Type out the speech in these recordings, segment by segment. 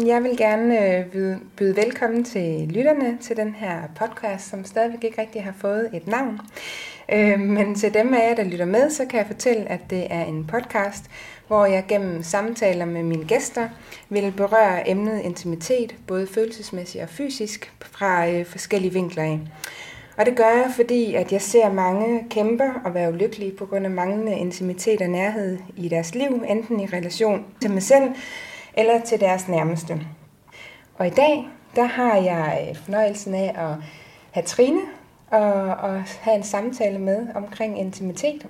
Men jeg vil gerne øh, byde, byde velkommen til lytterne til den her podcast, som stadigvæk ikke rigtig har fået et navn. Øh, men til dem af jer, der lytter med, så kan jeg fortælle, at det er en podcast, hvor jeg gennem samtaler med mine gæster vil berøre emnet intimitet, både følelsesmæssigt og fysisk, fra øh, forskellige vinkler af. Og det gør jeg, fordi at jeg ser mange kæmper og være ulykkelige på grund af manglende intimitet og nærhed i deres liv, enten i relation til mig selv eller til deres nærmeste. Og i dag, der har jeg fornøjelsen af at have Trine og, og have en samtale med omkring intimitet.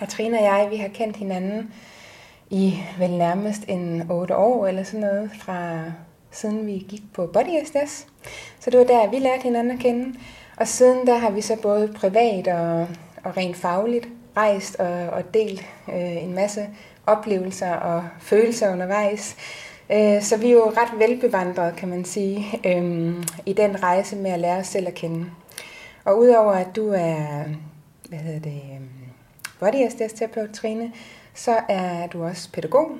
og Trine og jeg, vi har kendt hinanden i vel nærmest en 8 år eller sådan noget, fra siden vi gik på Body SDS. Så det var der, vi lærte hinanden at kende. Og siden der har vi så både privat og, og rent fagligt rejst og, og delt øh, en masse oplevelser og følelser undervejs. Øh, så vi er jo ret velbevandrede, kan man sige, øh, i den rejse med at lære os selv at kende. Og udover at du er, hvad hedder det, øh, body terapeut Trine, så er du også pædagog,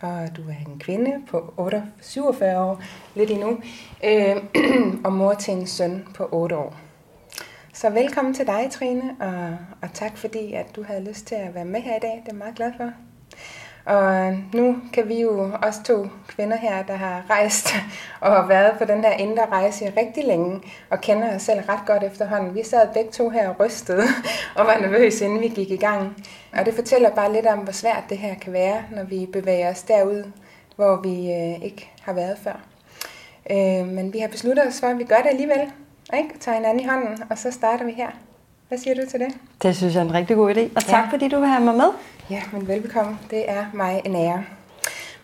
og du er en kvinde på 8, 47 år, lidt endnu, øh, og mor til en søn på 8 år. Så velkommen til dig, Trine, og, og tak fordi, at du havde lyst til at være med her i dag. Det er jeg meget glad for. Og nu kan vi jo også to kvinder her, der har rejst og har været på den her indre rejse rigtig længe, og kender os selv ret godt efterhånden. Vi sad begge to her og rystede og var nervøse, inden vi gik i gang. Og det fortæller bare lidt om, hvor svært det her kan være, når vi bevæger os derud, hvor vi øh, ikke har været før. Øh, men vi har besluttet os for, at vi gør det alligevel. Ikke? Tager hinanden i hånden, og så starter vi her. Hvad siger du til det? Det synes jeg er en rigtig god idé. Og tak ja. fordi du vil have mig med. Ja, men velbekomme. Det er mig en ære.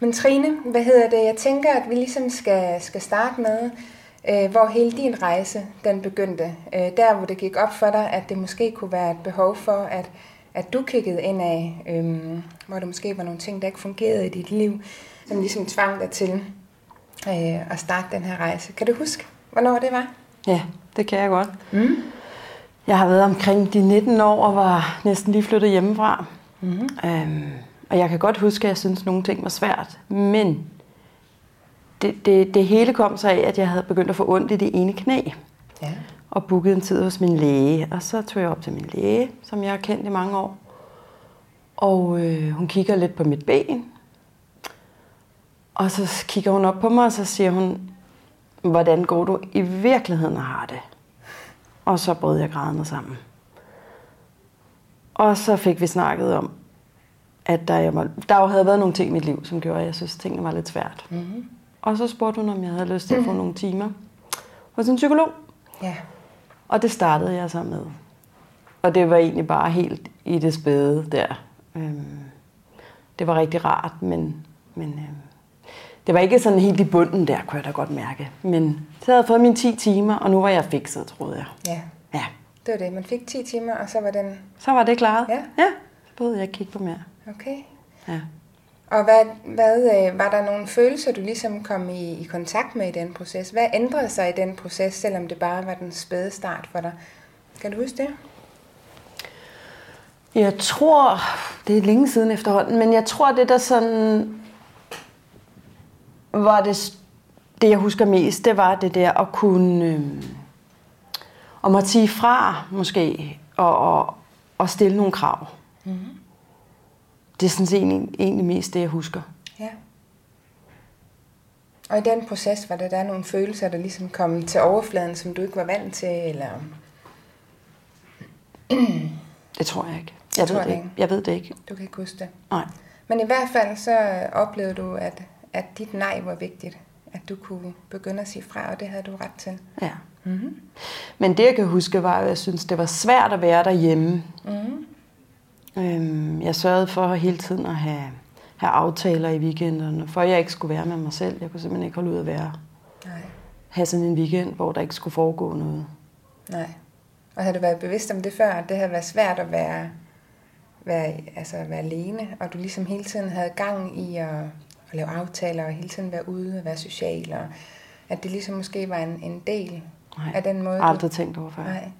Men Trine, hvad hedder det? Jeg tænker, at vi ligesom skal, skal starte med, øh, hvor hele din rejse den begyndte. Øh, der, hvor det gik op for dig, at det måske kunne være et behov for, at, at du kiggede ind af, øh, hvor der måske var nogle ting, der ikke fungerede i dit liv, som ligesom tvang dig til øh, at starte den her rejse. Kan du huske, hvornår det var? Ja, det kan jeg godt. Mm. Jeg har været omkring de 19 år og var næsten lige flyttet hjemmefra. Mm-hmm. Øhm, og jeg kan godt huske, at jeg synes, at nogle ting var svært. Men det, det, det hele kom så af, at jeg havde begyndt at få ondt i det ene knæ. Ja. Og bookede en tid hos min læge. Og så tog jeg op til min læge, som jeg har kendt i mange år. Og øh, hun kigger lidt på mit ben. Og så kigger hun op på mig, og så siger hun, hvordan går du i virkeligheden og har det? Og så brød jeg grædende sammen. Og så fik vi snakket om, at der, jeg må, der jo havde været nogle ting i mit liv, som gjorde, at jeg synes, at tingene var lidt svært. Mm-hmm. Og så spurgte hun, om jeg havde lyst til at få nogle timer hos en psykolog. Ja. Og det startede jeg så med. Og det var egentlig bare helt i det spæde der. Øhm, det var rigtig rart, men, men øhm, det var ikke sådan helt i bunden der, kunne jeg da godt mærke. Men så havde jeg fået mine 10 timer, og nu var jeg fikset, troede jeg. Ja. Ja. Det var det. Man fik 10 timer, og så var den... Så var det klaret. Ja. Ja. Så prøvede jeg at kigge på mere. Okay. Ja. Og hvad, hvad, øh, var der nogle følelser, du ligesom kom i, i kontakt med i den proces? Hvad ændrede sig i den proces, selvom det bare var den spæde start for dig? Kan du huske det? Jeg tror, det er længe siden efterhånden, men jeg tror, det der sådan var det, det jeg husker mest, det var det der at kunne, øh, om at sige fra måske, og, og, og stille nogle krav. Mm-hmm. Det er sådan set egentlig, egentlig mest det, jeg husker. Ja. Og i den proces, var der der nogle følelser, der ligesom kom til overfladen, som du ikke var vant til, eller? det tror jeg ikke. Jeg, ved det ikke. jeg ved det ikke. Du kan ikke huske det? Nej. Men i hvert fald så oplevede du, at, at dit nej var vigtigt. At du kunne begynde at sige fra, og det havde du ret til. Ja. Mm-hmm. Men det jeg kan huske var, at jeg synes, det var svært at være derhjemme. Mm-hmm. Øhm, jeg sørgede for hele tiden at have, have aftaler i weekenderne, for jeg ikke skulle være med mig selv. Jeg kunne simpelthen ikke holde ud at være. Nej. Have sådan en weekend, hvor der ikke skulle foregå noget. Nej. Og havde du været bevidst om det før, at det havde været svært at være, være, altså at være alene, og du ligesom hele tiden havde gang i at, at lave aftaler, og hele tiden være ude og være social, og at det ligesom måske var en, en del Nej, af den måde? aldrig du... tænkt over før. Nej.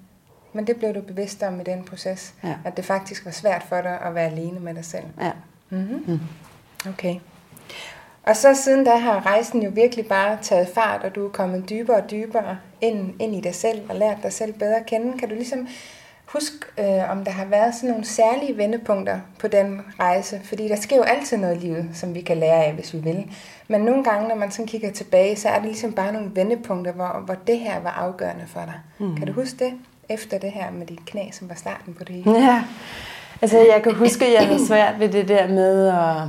Men det blev du bevidst om i den proces, ja. at det faktisk var svært for dig at være alene med dig selv. Ja. Mm-hmm. Mm. Okay. Og så siden da har rejsen jo virkelig bare taget fart, og du er kommet dybere og dybere ind, ind i dig selv og lært dig selv bedre at kende. Kan du ligesom huske, øh, om der har været sådan nogle særlige vendepunkter på den rejse? Fordi der sker jo altid noget i livet, som vi kan lære af, hvis vi vil. Men nogle gange, når man sådan kigger tilbage, så er det ligesom bare nogle vendepunkter, hvor, hvor det her var afgørende for dig. Mm. Kan du huske det? Efter det her med dit knæ, som var starten på det hele. Ja, altså jeg kan huske, at jeg havde svært ved det der med at,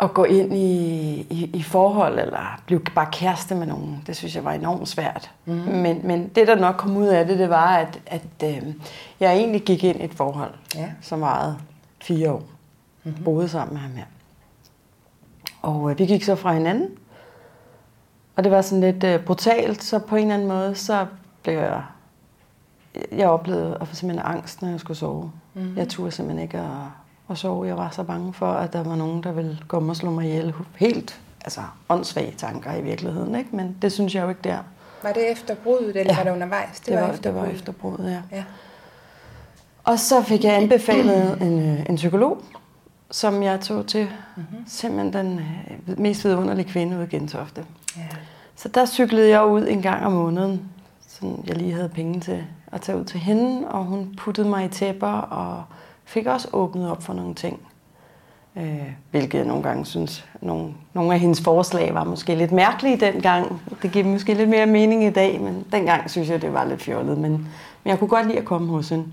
at gå ind i, i, i forhold, eller blive bare kæreste med nogen. Det synes jeg var enormt svært. Mm. Men, men det, der nok kom ud af det, det var, at, at øh, jeg egentlig gik ind i et forhold, ja. som varede fire år. Mm-hmm. Boede sammen med ham her. Og øh, vi gik så fra hinanden. Og det var sådan lidt øh, brutalt, så på en eller anden måde, så blev jeg... Jeg oplevede at få simpelthen angst, når jeg skulle sove. Mm-hmm. Jeg turde simpelthen ikke at, at sove. Jeg var så bange for, at der var nogen, der ville komme og slå mig ihjel. Helt altså, åndssvage tanker i virkeligheden, ikke? men det synes jeg jo ikke der. Var det efter bruddet, eller ja. var det undervejs? Det, det var, var efter det var efter bruddet, ja. ja. Og så fik jeg anbefalet en, øh, en psykolog, som jeg tog til. Mm-hmm. Simpelthen den øh, mest vidunderlige kvinde ude i Gentofte. Ja. Så der cyklede jeg ud en gang om måneden, så jeg lige havde penge til at tage ud til hende, og hun puttede mig i tæpper og fik også åbnet op for nogle ting. Øh, hvilket jeg nogle gange synes, nogle, nogle af hendes forslag var måske lidt mærkelige dengang. Det giver måske lidt mere mening i dag, men dengang synes jeg, det var lidt fjollet. Men, men jeg kunne godt lide at komme hos hende.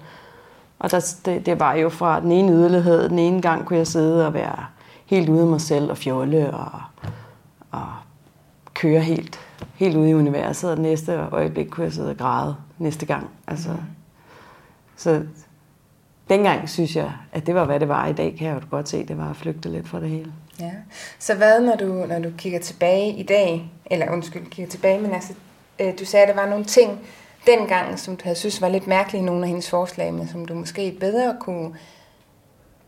Og der, det, det var jo fra den ene yderlighed. Den ene gang kunne jeg sidde og være helt ude af mig selv og fjolle og, og køre helt, helt ude i universet. Og næste øjeblik kunne jeg sidde og græde næste gang. Altså, mm. Så dengang synes jeg, at det var, hvad det var. I dag kan jeg jo godt se, at det var at flygte lidt fra det hele. Ja. Så hvad, når du, når du kigger tilbage i dag, eller undskyld, kigger tilbage, men altså, øh, du sagde, at der var nogle ting, dengang, som du havde synes var lidt mærkelige nogle af hendes forslag, men som du måske bedre kunne,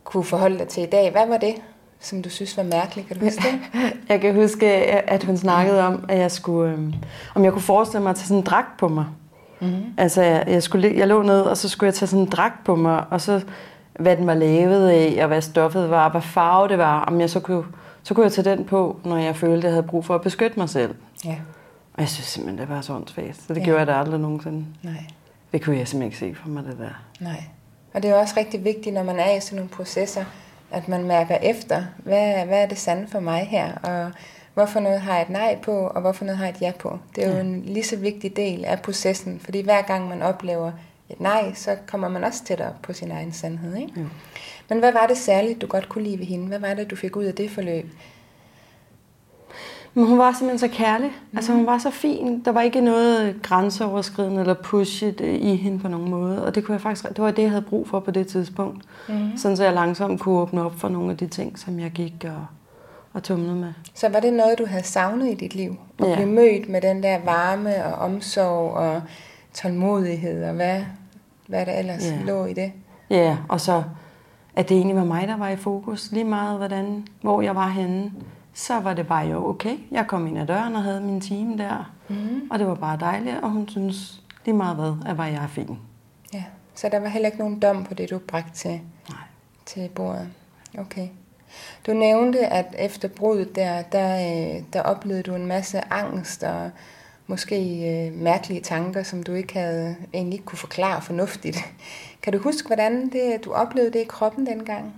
kunne forholde dig til i dag. Hvad var det, som du synes var mærkeligt? Kan du huske det? Jeg kan huske, at hun snakkede om, at jeg skulle, øh, om jeg kunne forestille mig at tage sådan en dragt på mig. Mm-hmm. Altså, jeg, jeg, skulle, jeg lå ned, og så skulle jeg tage sådan en dragt på mig, og så hvad den var lavet af, og hvad stoffet var, hvad farve det var, om jeg så kunne, så kunne jeg tage den på, når jeg følte, at jeg havde brug for at beskytte mig selv. Ja. Og jeg synes simpelthen, det var så åndssvagt. Så det ja. gjorde jeg da aldrig nogensinde. Nej. Det kunne jeg simpelthen ikke se for mig, det der. Nej. Og det er også rigtig vigtigt, når man er i sådan nogle processer, at man mærker efter, hvad, hvad er det sande for mig her, og hvorfor noget har jeg et nej på, og hvorfor noget har jeg et ja på. Det er ja. jo en lige så vigtig del af processen, fordi hver gang man oplever et nej, så kommer man også tættere på sin egen sandhed. Ikke? Ja. Men hvad var det særligt, du godt kunne lide ved hende? Hvad var det, du fik ud af det forløb? Men hun var simpelthen så kærlig. Mm. Altså hun var så fin. Der var ikke noget grænseoverskridende eller pushet i hende på nogen måde. Og det, kunne jeg faktisk, det var det, jeg havde brug for på det tidspunkt. Mm. Sådan så jeg langsomt kunne åbne op for nogle af de ting, som jeg gik og, og tumlede med. Så var det noget, du havde savnet i dit liv? At ja. blive mødt med den der varme og omsorg og tålmodighed og hvad, hvad der ellers ja. lå i det? Ja, og så at det egentlig var mig, der var i fokus. Lige meget, hvordan, hvor jeg var henne så var det bare jo okay. Jeg kom ind ad døren og havde min time der, mm. og det var bare dejligt, og hun synes lige meget hvad, at var jeg fin. Ja, så der var heller ikke nogen dom på det, du bragte til, Nej. til bordet. Okay. Du nævnte, at efter bruddet der, der, øh, der oplevede du en masse angst og måske øh, mærkelige tanker, som du ikke havde egentlig ikke kunne forklare fornuftigt. Kan du huske, hvordan det, du oplevede det i kroppen dengang?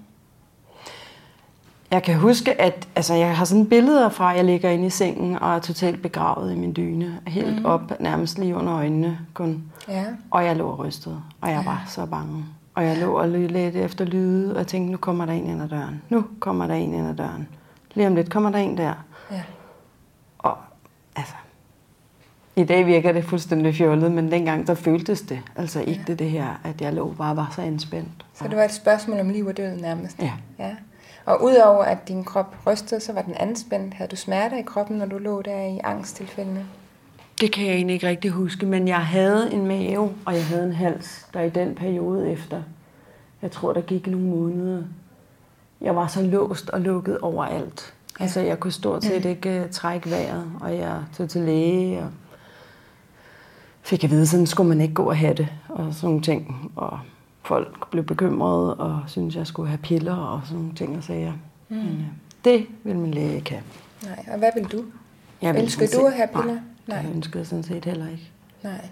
Jeg kan huske, at altså, jeg har sådan billeder fra, at jeg ligger inde i sengen og er totalt begravet i min dyne. Helt mm. op, nærmest lige under øjnene kun. Ja. Og jeg lå rystet, og jeg ja. var så bange. Og jeg lå og lidt efter lyde, og tænkte, nu kommer der en ind ad døren. Nu kommer der en ind ad døren. Lige om lidt kommer der en der. Ja. Og altså, i dag virker det fuldstændig fjollet, men dengang der føltes det. Altså ikke ja. det, det her, at jeg lå bare var så indspændt. Så det var et spørgsmål om liv og død nærmest? Ja. ja. Og udover at din krop rystede, så var den anspændt. Havde du smerter i kroppen, når du lå der i angsttilfældene? Det kan jeg egentlig ikke rigtig huske, men jeg havde en mave, og jeg havde en hals, der i den periode efter, jeg tror, der gik nogle måneder, jeg var så låst og lukket overalt. Ja. Altså, jeg kunne stort set ikke uh, trække vejret, og jeg tog til læge, og fik at vide, sådan skulle man ikke gå og have det, og sådan nogle ting. Og folk blev bekymrede og syntes, jeg skulle have piller og sådan nogle ting og sager. Mm. Men, ja. Det vil min læge ikke have. Nej, og hvad vil du? Jeg vil Ønsker sådan du at have piller? Nej, Nej. det ønskede jeg sådan set heller ikke. Nej.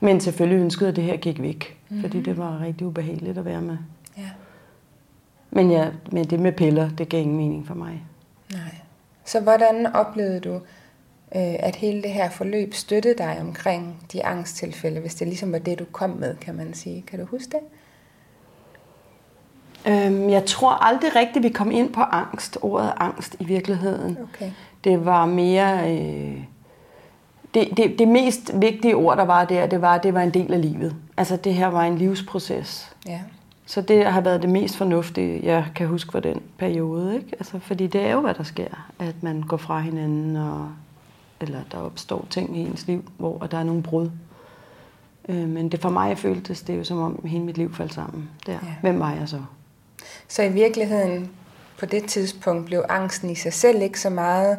Men selvfølgelig ønskede jeg, det her gik væk. Mm-hmm. Fordi det var rigtig ubehageligt at være med. Ja. Men, ja, men det med piller, det gav ingen mening for mig. Nej. Så hvordan oplevede du, øh, at hele det her forløb støttede dig omkring de angsttilfælde, hvis det ligesom var det, du kom med, kan man sige? Kan du huske det? Øhm, jeg tror aldrig rigtigt, vi kom ind på angst, ordet angst i virkeligheden. Okay. Det var mere... Øh, det, det, det mest vigtige ord, der var der, det var, at det var en del af livet. Altså, det her var en livsproces. Ja. Så det har været det mest fornuftige, jeg kan huske for den periode. Ikke? Altså, fordi det er jo, hvad der sker. At man går fra hinanden, og, eller der opstår ting i ens liv, hvor der er nogle brud. Øh, men det for mig føltes det jo som om hele mit liv faldt sammen. Der. Ja. Hvem var jeg så? Så i virkeligheden, på det tidspunkt, blev angsten i sig selv ikke så meget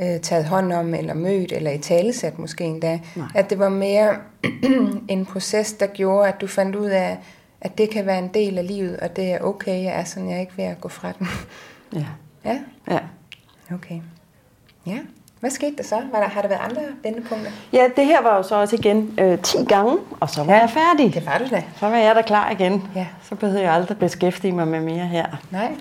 øh, taget hånd om, eller mødt, eller i talesat måske endda. Nej. At det var mere en proces, der gjorde, at du fandt ud af, at det kan være en del af livet, og det er okay, jeg er sådan, jeg er ikke ved at gå fra den. Ja. ja, ja. okay. Ja, hvad skete der så? Var der, har der været andre vendepunkter? Ja, det her var jo så også igen øh, 10 gange, og så var ja. jeg færdig. Det var du da. Så var jeg der klar igen. Ja. Så behøvede jeg aldrig beskæftige mig med mere her. Nej.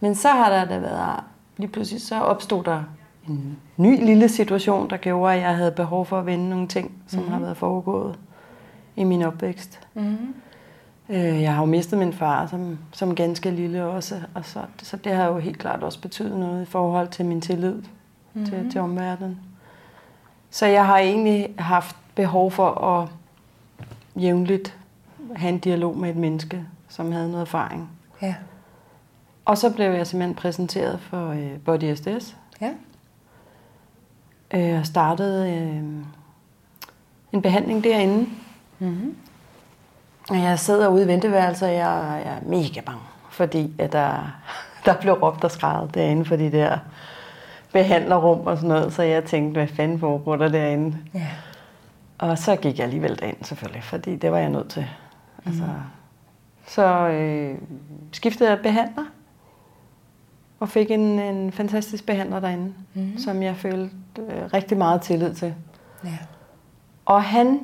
Men så har der da været, lige pludselig så opstod der en ny lille situation, der gjorde, at jeg havde behov for at vende nogle ting, som mm-hmm. har været foregået i min opvækst. Mm-hmm. Øh, Jeg har jo mistet min far som, som ganske lille også, og så, så det har jo helt klart også betydet noget i forhold til min tillid mm-hmm. til, til omverdenen. Så jeg har egentlig haft behov for at jævnligt have en dialog med et menneske, som havde noget erfaring. Ja. Og så blev jeg simpelthen præsenteret for øh, Body SDS. Ja. Øh, og startede øh, en behandling derinde. Mm-hmm. Og jeg sidder ude i venteværelset, og jeg, jeg er mega bange, fordi at der, der blev råbt og skrevet derinde for de der behandlerrum og sådan noget. Så jeg tænkte, hvad fanden foregår der derinde? Ja. Og så gik jeg alligevel derind selvfølgelig, fordi det var jeg nødt til. Altså, så øh, skiftede jeg behandler, og fik en, en fantastisk behandler derinde, mm. som jeg følte øh, rigtig meget tillid til. Ja. Og han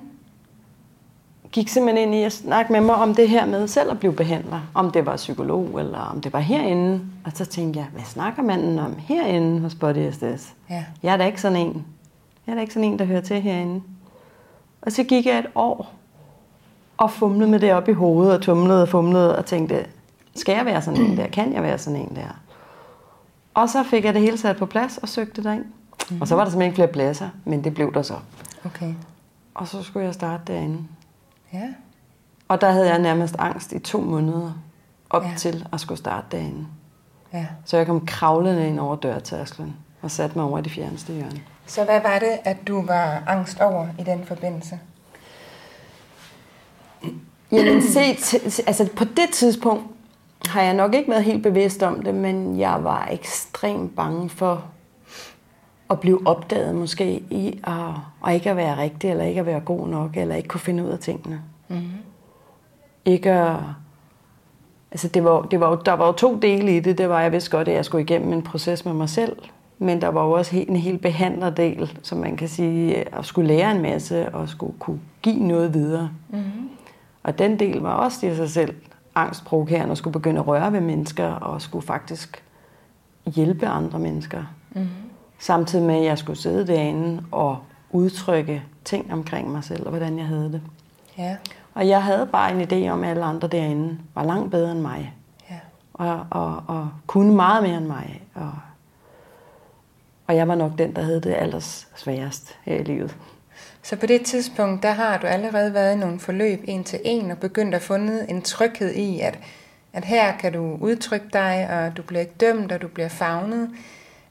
gik simpelthen ind i at snakke med mig om det her med selv at blive behandler. Om det var psykolog, eller om det var herinde. Og så tænkte jeg, hvad snakker manden om herinde hos Body SDS? Ja. Jeg er da ikke sådan en. Jeg er da ikke sådan en, der hører til herinde. Og så gik jeg et år og fumlede med det op i hovedet, og tumlede og fumlede, og tænkte, skal jeg være sådan en der? Kan jeg være sådan en der? Og så fik jeg det hele sat på plads og søgte derind. Mm. Og så var der simpelthen ikke flere pladser, men det blev der så. Okay. Og så skulle jeg starte derinde. Ja. Og der havde jeg nærmest angst i to måneder op Ja. til at skulle starte derinde. Ja. Så jeg kom kravlende ind over dørtærsklen og satte mig over i det fjerneste hjørne. Så hvad var det, at du var angst over i den forbindelse? Jamen se, t- altså på det tidspunkt har jeg nok ikke været helt bevidst om det, men jeg var ekstremt bange for at blive opdaget måske i at, at ikke at være rigtig, eller ikke at være god nok, eller ikke kunne finde ud af tingene. Mm-hmm. Ikke at, altså det var, det var, der var jo to dele i det. Det var, jeg vidste godt, at jeg skulle igennem en proces med mig selv. Men der var jo også en helt behandlerdel, som man kan sige, at skulle lære en masse og skulle kunne give noget videre. Mm-hmm. Og den del var også i sig selv angstprovokerende at skulle begynde at røre ved mennesker og skulle faktisk hjælpe andre mennesker. Mm-hmm. Samtidig med, at jeg skulle sidde derinde og udtrykke ting omkring mig selv og hvordan jeg havde det. Ja. Og jeg havde bare en idé om, at alle andre derinde var langt bedre end mig. Ja. Og, og, og kunne meget mere end mig. Og, og jeg var nok den, der havde det allersværest her i livet. Så på det tidspunkt, der har du allerede været i nogle forløb en til en og begyndt at fundet en tryghed i, at, at her kan du udtrykke dig, og du bliver ikke dømt, og du bliver fagnet.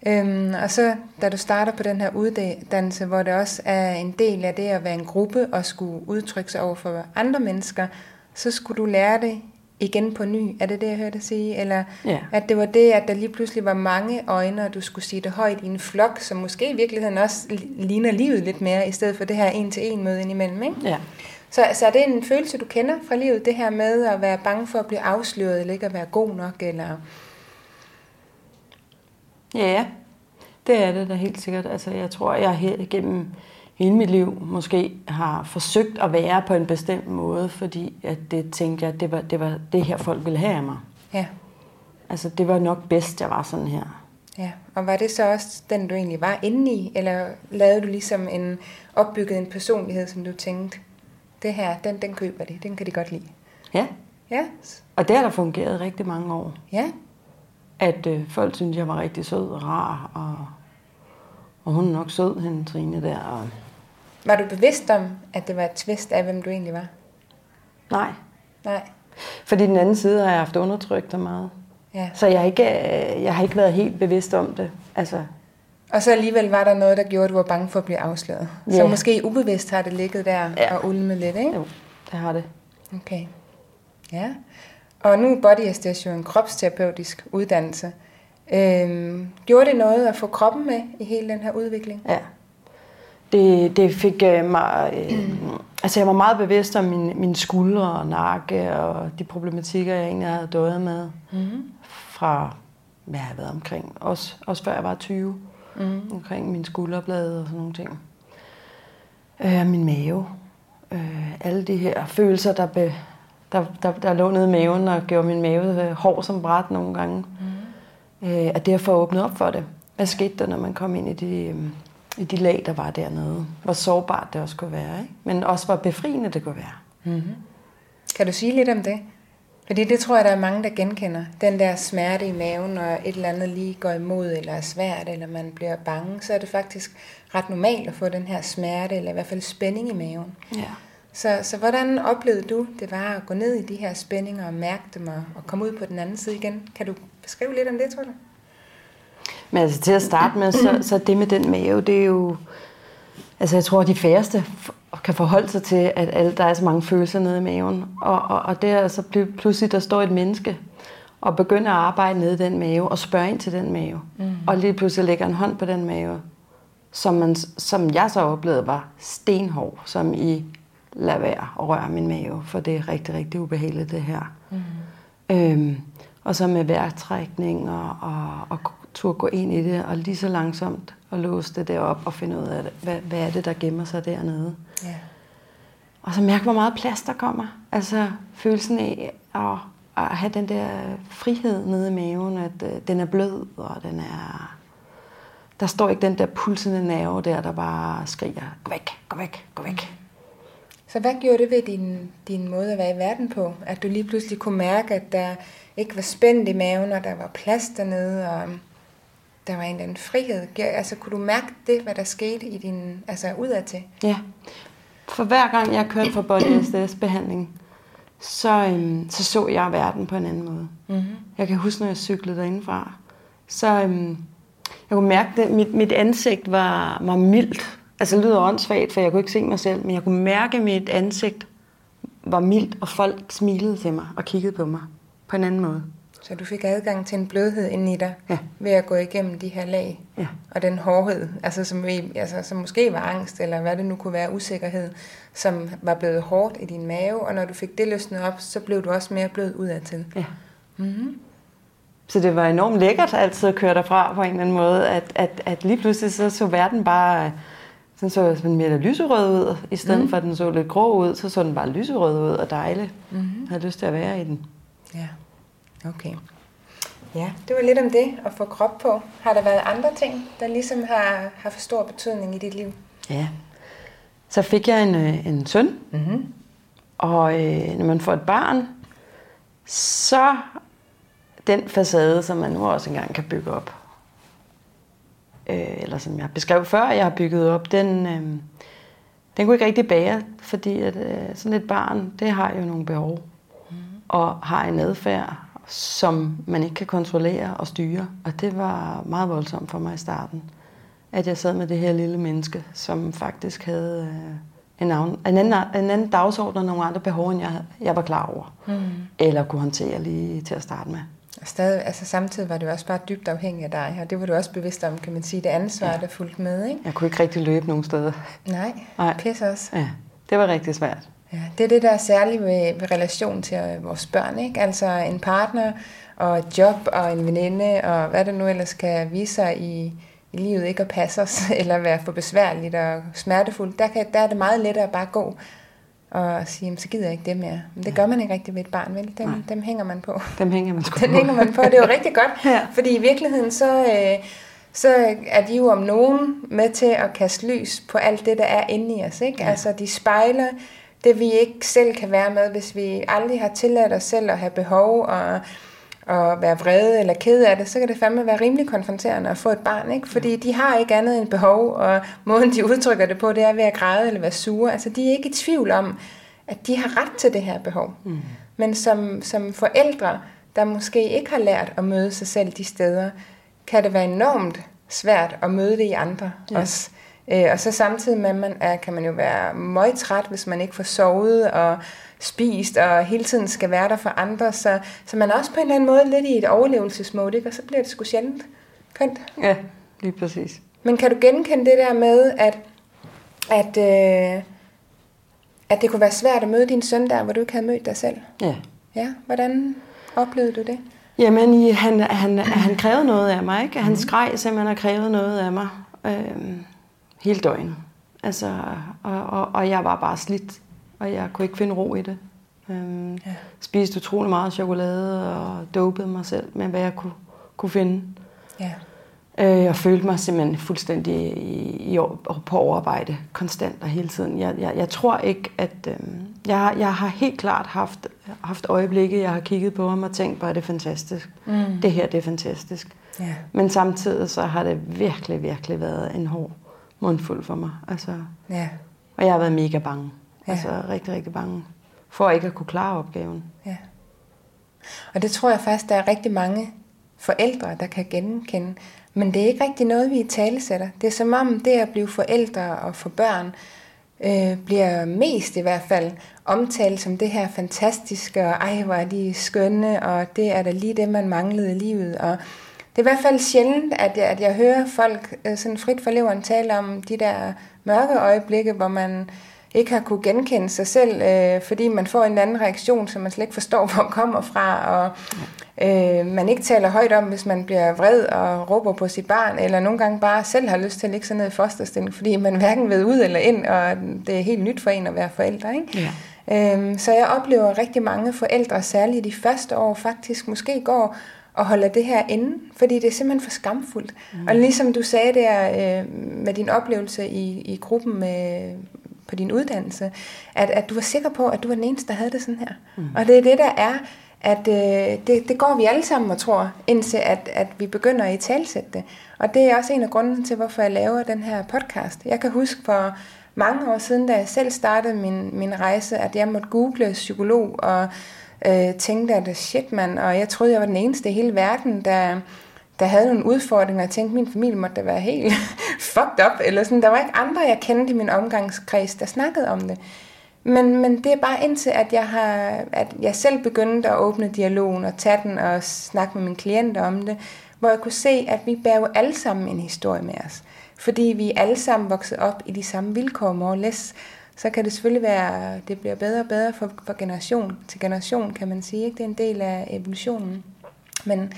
Øhm, og så da du starter på den her uddannelse, hvor det også er en del af det at være en gruppe og skulle udtrykke sig over for andre mennesker, så skulle du lære det igen på ny. Er det det, jeg hørte dig sige? Eller Ja. at det var det, at der lige pludselig var mange øjne, og du skulle sige det højt i en flok, som måske i virkeligheden også li- ligner livet lidt mere, i stedet for det her en-til-en møde indimellem, ikke? Ja. Så, så er det en følelse, du kender fra livet, det her med at være bange for at blive afsløret, eller ikke at være god nok, eller... Ja, det er det da helt sikkert. Altså, jeg tror, jeg gennem hele mit liv måske har forsøgt at være på en bestemt måde, fordi at det tænkte jeg, det var, det var det her, folk ville have af mig. Ja. Altså, det var nok bedst, jeg var sådan her. Ja, og var det så også den, du egentlig var inde i, eller lavede du ligesom en opbygget en personlighed, som du tænkte, det her, den, den køber de, den kan de godt lide? Ja. Ja. Og det har der fungeret rigtig mange år. Ja. At øh, folk synes jeg var rigtig sød og rar, og, og hun er nok sød, hende Trine der. Og... Var du bevidst om, at det var et twist af, hvem du egentlig var? Nej. Nej. Fordi den anden side har jeg haft undertrykt dig meget. Ja. Så jeg har, ikke, øh, jeg har ikke været helt bevidst om det. Altså, Og så alligevel var der noget, der gjorde, at du var bange for at blive afsløret. Så Ja. måske ubevidst har det ligget der Ja. og ulmet lidt, ikke? jo, det har det. Okay. Ja. Og nu er Body jo en kropsterapeutisk uddannelse. Øhm, gjorde det noget at få kroppen med i hele den her udvikling? Ja. Det, det fik øh, mig... Øh, altså, jeg var meget bevidst om min, mine skuldre og nakke og de problematikker, jeg egentlig havde døjet med. Mm-hmm. Fra, hvad jeg har været omkring. Også, også før jeg var 20. Mm. Omkring mine skulderblade og sådan nogle ting. Øh, min mave. Øh, alle de her følelser, der, be, der, der, der lå nede i maven og gjorde min mave øh, hård som bræt nogle gange. Mm. Øh, at derfor åbnet op for det. Hvad skete der, når man kom ind i de, øh, i de lag, der var dernede? Hvor sårbart det også kunne være, ikke? men også hvor befriende det kunne være. Mm-hmm. Kan du sige lidt om det? Fordi det tror jeg, der er mange, der genkender. Den der smerte i maven, når et eller andet lige går imod, eller er svært, eller man bliver bange, så er det faktisk ret normalt at få den her smerte, eller i hvert fald spænding i maven. Ja. Så, så hvordan oplevede du, det var at gå ned i de her spændinger og mærke dem, og, og komme ud på den anden side igen? Kan du beskrive lidt om det, tror du? Men altså til at starte med, så, så det med den mave, det er jo... Altså jeg tror, at de færreste kan forholde sig til, at alle, der er så mange følelser nede i maven. Og, og, og det er altså pl- pludselig, der står et menneske og begynder at arbejde nede i den mave og spørge ind til den mave. Mm. Og lige pludselig lægger en hånd på den mave, som, man, som jeg så oplevede var stenhård, som i lad være at røre min mave, for det er rigtig, rigtig ubehageligt det her. Mm. Øhm, og så med vejrtrækning og, og, og turde gå ind i det, og lige så langsomt og låse det derop og finde ud af, det. Hvad, hvad er det, der gemmer sig dernede. Ja. Og så mærke, hvor meget plads der kommer. Altså følelsen af at, at have den der frihed nede i maven, at øh, den er blød, og den er... Der står ikke den der pulsende nerve der, der bare skriger, gå væk, gå væk, gå væk. Så hvad gjorde det ved din, din måde at være i verden på? At du lige pludselig kunne mærke, at der ikke var spændt i maven, og der var plads dernede, og der var en eller anden frihed. Altså, kunne du mærke det, hvad der skete i din, altså udadtil? Ja. For hver gang jeg kørte for body SDS-behandling, så, øhm, så så jeg verden på en anden måde. Mm-hmm. Jeg kan huske, når jeg cyklede derindefra, så øhm, jeg kunne mærke, det. Mit, mit ansigt var, var mildt. Altså det lyder åndssvagt, for jeg kunne ikke se mig selv, men jeg kunne mærke, at mit ansigt var mildt, og folk smilede til mig og kiggede på mig på en anden måde. Så du fik adgang til en blødhed inde i dig, Ja. ved at gå igennem de her lag. Ja. Og den hårdhed, altså som, vi, altså som måske var angst, eller hvad det nu kunne være, usikkerhed, som var blevet hårdt i din mave, og når du fik det løsnet op, så blev du også mere blød udadtil. Ja. Mm-hmm. Så det var enormt lækkert altid at køre derfra på en eller anden måde, at, at, at lige pludselig så, så verden bare sådan så sådan mere lyserød ud, i stedet mm. for at den så lidt grå ud, så så den bare lyserød ud og dejlig. Mm-hmm. Jeg havde lyst til at være i den. Ja, okay. Ja, det var lidt om det at få krop på. Har der været andre ting, der ligesom har haft stor betydning i dit liv? Ja. Så fik jeg en, øh, en søn, Mm-hmm. og øh, når man får et barn, så den facade, som man nu også engang kan bygge op, øh, eller som jeg beskrev før, jeg har bygget op, den, øh, den kunne ikke rigtig bære, fordi at, øh, sådan et barn, det har jo nogle behov, mm. og har en adfærd, som man ikke kan kontrollere og styre. Og det var meget voldsomt for mig i starten, at jeg sad med det her lille menneske, som faktisk havde øh, en, anden, en, anden, en anden dagsorden og nogle andre behov, end jeg, jeg var klar over. Mm. Eller kunne håndtere lige til at starte med. Og stadig, altså samtidig var det jo også bare dybt afhængig af dig, og det var du også bevidst om, kan man sige, det ansvar, ja. der fulgte med, ikke? Jeg kunne ikke rigtig løbe nogen steder. Nej, Nej. pis også. Ja, det var rigtig svært. Ja, det er det, der er særligt ved, ved relation til øh, vores børn, ikke? Altså en partner og et job og en veninde, og hvad det nu ellers kan vise sig i, i livet ikke at passe os, eller være for besværligt og smertefuldt, der, kan, der er det meget lettere at bare gå og sige, så gider jeg ikke det mere. Men det gør man ikke rigtig ved et barn, vel? Dem, dem hænger man på. Dem hænger man sgu Den hænger man på, det er jo rigtig godt, ja. fordi i virkeligheden så, øh, så er de jo om nogen med til at kaste lys på alt det, der er inde i os. Ikke? Ja. Altså de spejler det, vi ikke selv kan være med, hvis vi aldrig har tilladt os selv at have behov og og være vrede eller ked af det, så kan det fandme være rimelig konfronterende at få et barn, ikke? Fordi de har ikke andet end behov, og måden de udtrykker det på, det er ved at græde eller være sure. Altså de er ikke i tvivl om, at de har ret til det her behov. Mm. Men som, som forældre, der måske ikke har lært at møde sig selv de steder, kan det være enormt svært at møde det i andre ja. også. Øh, og så samtidig med, at man er, kan man jo være meget træt, hvis man ikke får sovet og spist, og hele tiden skal være der for andre. Så, så man er også på en eller anden måde lidt i et overlevelsesmode, ikke? og så bliver det sgu sjældent kønt. Ja, lige præcis. Men kan du genkende det der med, at, at, øh, at det kunne være svært at møde din søn der, hvor du ikke havde mødt dig selv? Ja. Ja, hvordan oplevede du det? Jamen, han, han, han krævede noget af mig, ikke? Han skreg simpelthen og krævede noget af mig. Øhm, hele døgnet. Altså, og, og, og jeg var bare slidt, og jeg kunne ikke finde ro i det. Øhm, ja. Spiste utrolig meget chokolade og dopede mig selv med, hvad jeg kunne, kunne finde. Ja. Øh, jeg følte mig simpelthen fuldstændig i, i, på overarbejde, konstant og hele tiden. Jeg, jeg, jeg tror ikke, at... Øh, jeg, jeg har helt klart haft, haft øjeblikke, jeg har kigget på ham og tænkt, det er fantastisk. Mm. Det her, det er fantastisk. Ja. Men samtidig så har det virkelig, virkelig været en hård mundfuld for mig. Altså, ja. Og jeg har været mega bange. Ja. Altså rigtig, rigtig bange. For ikke at kunne klare opgaven. Ja. Og det tror jeg faktisk, der er rigtig mange forældre, der kan genkende. Men det er ikke rigtig noget, vi i tale sætter. Det er som om det at blive forældre og få børn, øh, bliver mest i hvert fald omtalt som det her fantastiske, og ej, hvor er de skønne, og det er da lige det, man manglede i livet. Og det er i hvert fald sjældent, at jeg, at jeg hører folk øh, sådan frit for leveren tale om de der mørke øjeblikke, hvor man ikke har kunne genkende sig selv, øh, fordi man får en anden reaktion, som man slet ikke forstår, hvor kommer fra, og øh, man ikke taler højt om, hvis man bliver vred og råber på sit barn, eller nogle gange bare selv har lyst til at ligge sig ned i fosterstilling, fordi man hverken ved ud eller ind, og det er helt nyt for en at være forældre. Ikke? Ja. Øhm, så jeg oplever rigtig mange forældre, særligt de første år, faktisk måske går og holder det her inde, fordi det er simpelthen for skamfuldt. Mm. Og ligesom du sagde der øh, med din oplevelse i, i gruppen med, på din uddannelse, at, at du var sikker på, at du var den eneste, der havde det sådan her. Mm. Og det er det, der er, at øh, det, det går vi alle sammen og tror, indtil at, at vi begynder at i talsætte det. Og det er også en af grunden til, hvorfor jeg laver den her podcast. Jeg kan huske for mange år siden, da jeg selv startede min, min rejse, at jeg måtte google psykolog og øh, tænkte, at shit mand, og jeg troede, jeg var den eneste i hele verden, der, der havde nogle udfordringer, og jeg tænkte, at min familie måtte da være helt fucked up, eller sådan. Der var ikke andre, jeg kendte i min omgangskreds, der snakkede om det. Men, men det er bare indtil, at jeg, har, at jeg selv begyndte at åbne dialogen og tage den og snakke med mine klienter om det, hvor jeg kunne se, at vi bærer jo alle sammen en historie med os. Fordi vi er alle sammen vokset op i de samme vilkår, more or less så kan det selvfølgelig være, det bliver bedre og bedre for, for generation til generation, kan man sige. Ikke? Det er en del af evolutionen. Men,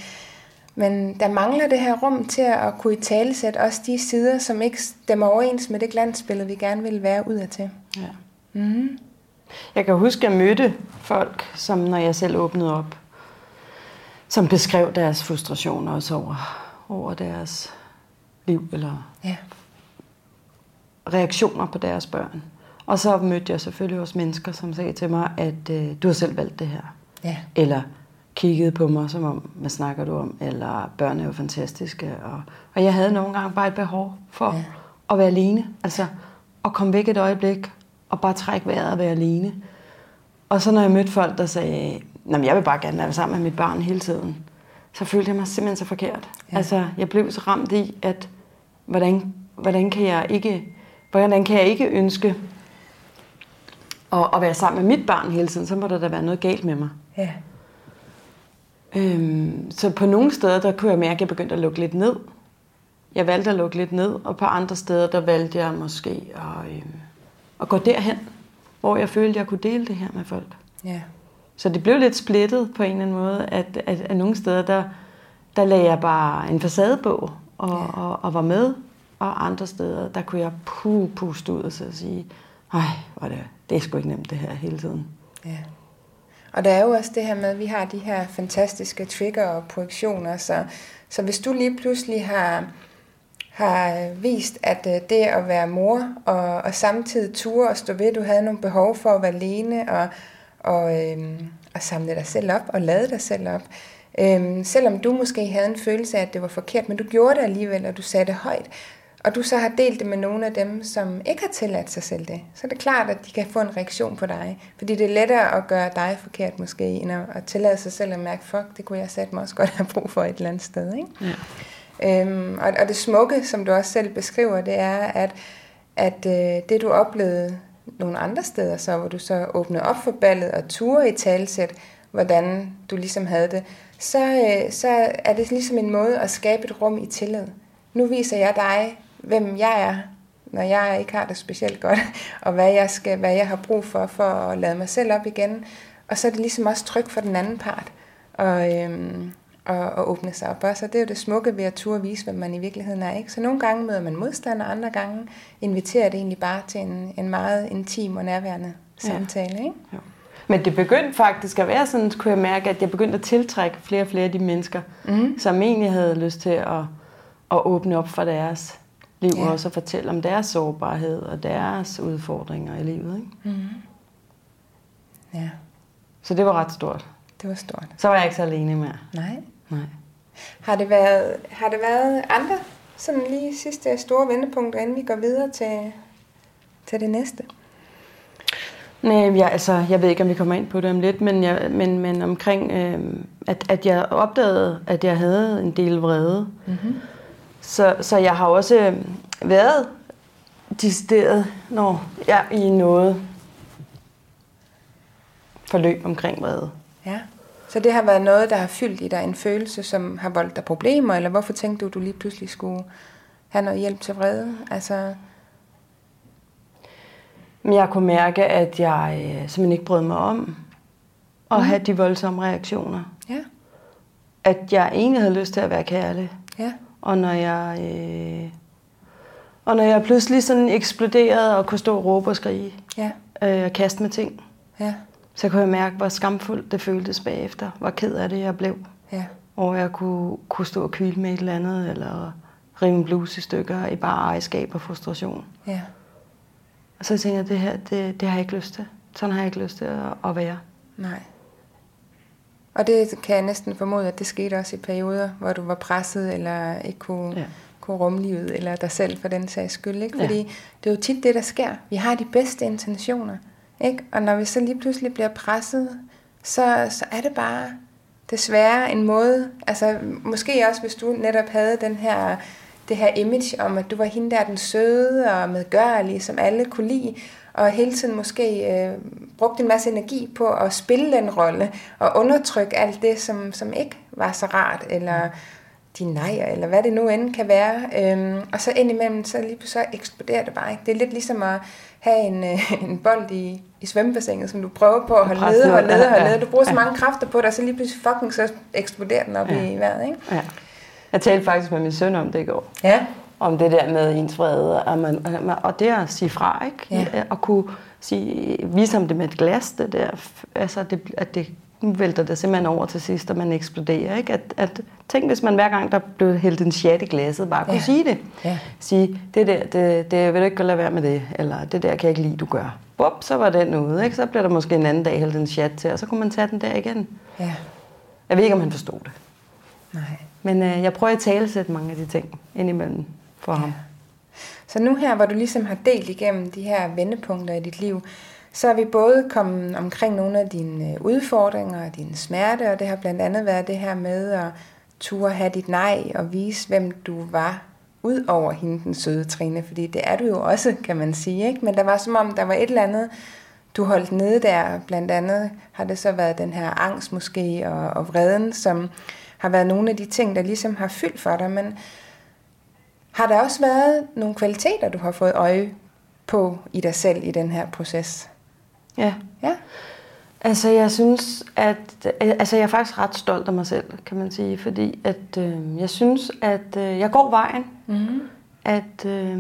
men der mangler det her rum til at kunne i talesætte også de sider, som ikke stemmer overens med det glansbillede, vi gerne vil være ud af til. Ja. Mm-hmm. Jeg kan huske, at jeg mødte folk, som når jeg selv åbnede op, som beskrev deres frustrationer også over, over deres liv, eller ja. reaktioner på deres børn. Og så mødte jeg selvfølgelig også mennesker, som sagde til mig, at øh, du har selv valgt det her. Ja. Eller kiggede på mig, som om, hvad snakker du om? Eller børn er jo fantastiske. Og, og jeg havde nogle gange bare et behov for ja. at være alene. Altså at komme væk et øjeblik, og bare trække vejret og være alene. Og så når jeg mødte folk, der sagde, at jeg vil bare gerne være sammen med mit barn hele tiden, så følte jeg mig simpelthen så forkert. Ja. Altså, jeg blev så ramt i, at hvordan, hvordan kan jeg ikke, hvordan kan jeg ikke ønske og, og være sammen med mit barn hele tiden, så må der da være noget galt med mig. Ja. Øhm, så på nogle steder, der kunne jeg mærke, at jeg begyndte at lukke lidt ned. Jeg valgte at lukke lidt ned, og på andre steder, der valgte jeg måske at, øhm, at gå derhen, hvor jeg følte, at jeg kunne dele det her med folk. Ja. Så det blev lidt splittet på en eller anden måde, at, at, at nogle steder, der, der lagde jeg bare en facade på og, ja. og, og var med, og andre steder, der kunne jeg pu puste ud og så sige, ej, hvor det, det er sgu ikke nemt det her hele tiden. Ja. Og der er jo også det her med, at vi har de her fantastiske trigger og projektioner, så, så hvis du lige pludselig har, har øh, vist, at øh, det at være mor, og, og samtidig ture og stå ved, du havde nogle behov for at være alene, og, og, øhm, og samle dig selv op, og lade dig selv op, øhm, selvom du måske havde en følelse af, at det var forkert, men du gjorde det alligevel, og du sagde det højt, og du så har delt det med nogle af dem, som ikke har tilladt sig selv det, så er det klart, at de kan få en reaktion på dig. Fordi det er lettere at gøre dig forkert måske, end at, tillade sig selv at mærke, fuck, det kunne jeg sætte mig også godt have brug for et eller andet sted. Ikke? Ja. Øhm, og, og det smukke, som du også selv beskriver, det er, at, at øh, det du oplevede nogle andre steder, så hvor du så åbnede op for ballet og turde i talsæt, hvordan du ligesom havde det, så, øh, så er det ligesom en måde at skabe et rum i tillid. Nu viser jeg dig, hvem jeg er, når jeg ikke har det specielt godt, og hvad jeg, skal, hvad jeg har brug for, for at lade mig selv op igen. Og så er det ligesom også tryk for den anden part, og, øhm, og, og åbne sig op. Og så det er jo det smukke ved at turde vise, hvem man i virkeligheden er. Ikke? Så nogle gange møder man modstand, og andre gange inviterer det egentlig bare til en, en meget intim og nærværende samtale. Ikke? Ja. Men det begyndte faktisk at være sådan, kunne jeg mærke, at jeg begyndte at tiltrække flere og flere af de mennesker, mm. som egentlig havde lyst til at, at åbne op for deres liv ja. også at fortælle om deres sårbarhed og deres udfordringer i livet. Ikke? Mm-hmm. Ja. Så det var ret stort. Det var stort. Så var jeg ikke så alene mere. Nej. Nej. Har det været, har det været andre sådan lige sidste store vendepunkter, inden vi går videre til, til det næste? Nej, jeg, altså, jeg ved ikke, om vi kommer ind på det om lidt, men, jeg, men, men omkring, øh, at, at jeg opdagede, at jeg havde en del vrede. Mm-hmm. Så, så jeg har også øh, været decideret, når jeg i noget forløb omkring vrede. Ja. Så det har været noget, der har fyldt i dig en følelse, som har voldt dig problemer, eller hvorfor tænkte du, at du lige pludselig skulle have noget hjælp til vrede? Altså... Men jeg kunne mærke, at jeg øh, simpelthen ikke brød mig om at mm. have de voldsomme reaktioner. Ja. At jeg egentlig havde lyst til at være kærlig. Ja. Og når jeg, øh, og når jeg pludselig sådan eksploderede og kunne stå og råbe og skrige ja. øh, og kaste med ting, ja. så kunne jeg mærke, hvor skamfuldt det føltes bagefter. Hvor ked af det jeg blev. Ja. Og jeg kunne, kunne stå og kyle med et eller andet, eller rive en bluse i stykker i bare ejerskab og frustration. Ja. Og så tænkte jeg, det her, det, det har jeg ikke lyst til. Sådan har jeg ikke lyst til at, at være. Nej. Og det kan jeg næsten formode, at det skete også i perioder, hvor du var presset, eller ikke kunne, ja. kunne rumme livet, eller dig selv for den sags skyld. Ikke? Fordi ja. det er jo tit det, der sker. Vi har de bedste intentioner. Ikke? Og når vi så lige pludselig bliver presset, så, så er det bare desværre en måde, altså måske også hvis du netop havde den her, det her image om, at du var hende der den søde og medgørlige, som alle kunne lide, og hele tiden måske øh, brugte en masse energi på at spille den rolle, og undertrykke alt det, som, som ikke var så rart, eller de nejer, eller hvad det nu end kan være. Øhm, og så indimellem, så lige så eksploderer det bare ikke. Det er lidt ligesom at have en, øh, en bold i, i svømmebassinet, som du prøver på at holde nede, holde nede, holde nede. Du bruger så mange kræfter på det, og så lige pludselig fucking så eksploderer den op ja. i vejret, ikke? Ja. Jeg talte faktisk med min søn om det i går. Ja om det der med ens vrede, og, man, og det at sige fra, ikke? Ja. Og kunne sige, vise ham det med et glas, det der, altså det, at det nu vælter det simpelthen over til sidst, og man eksploderer. Ikke? At, at, tænk, hvis man hver gang, der blev hældt en chat i glasset, bare kunne ja. sige det. Ja. Sige, det der, det, det vil du ikke lade være med det, eller det der kan jeg ikke lide, du gør. Bop, så var den ude. Ikke? Så bliver der måske en anden dag hældt en chat til, og så kunne man tage den der igen. Ja. Jeg ved ikke, om han forstod det. Nej. Men øh, jeg prøver at talesætte mange af de ting indimellem for ja. ham. Så nu her, hvor du ligesom har delt igennem de her vendepunkter i dit liv, så er vi både kommet omkring nogle af dine øh, udfordringer og dine smerte, og det har blandt andet været det her med at turde have dit nej og vise, hvem du var, ud over hende, den søde Trine, fordi det er du jo også, kan man sige, ikke? men der var som om, der var et eller andet, du holdt nede der, blandt andet har det så været den her angst måske, og, og vreden, som har været nogle af de ting, der ligesom har fyldt for dig, men har der også været nogle kvaliteter, du har fået øje på i dig selv i den her proces? Ja. Ja. Altså, jeg synes, at altså, jeg er faktisk ret stolt af mig selv, kan man sige, fordi at øh, jeg synes, at øh, jeg går vejen. Mm. At, øh,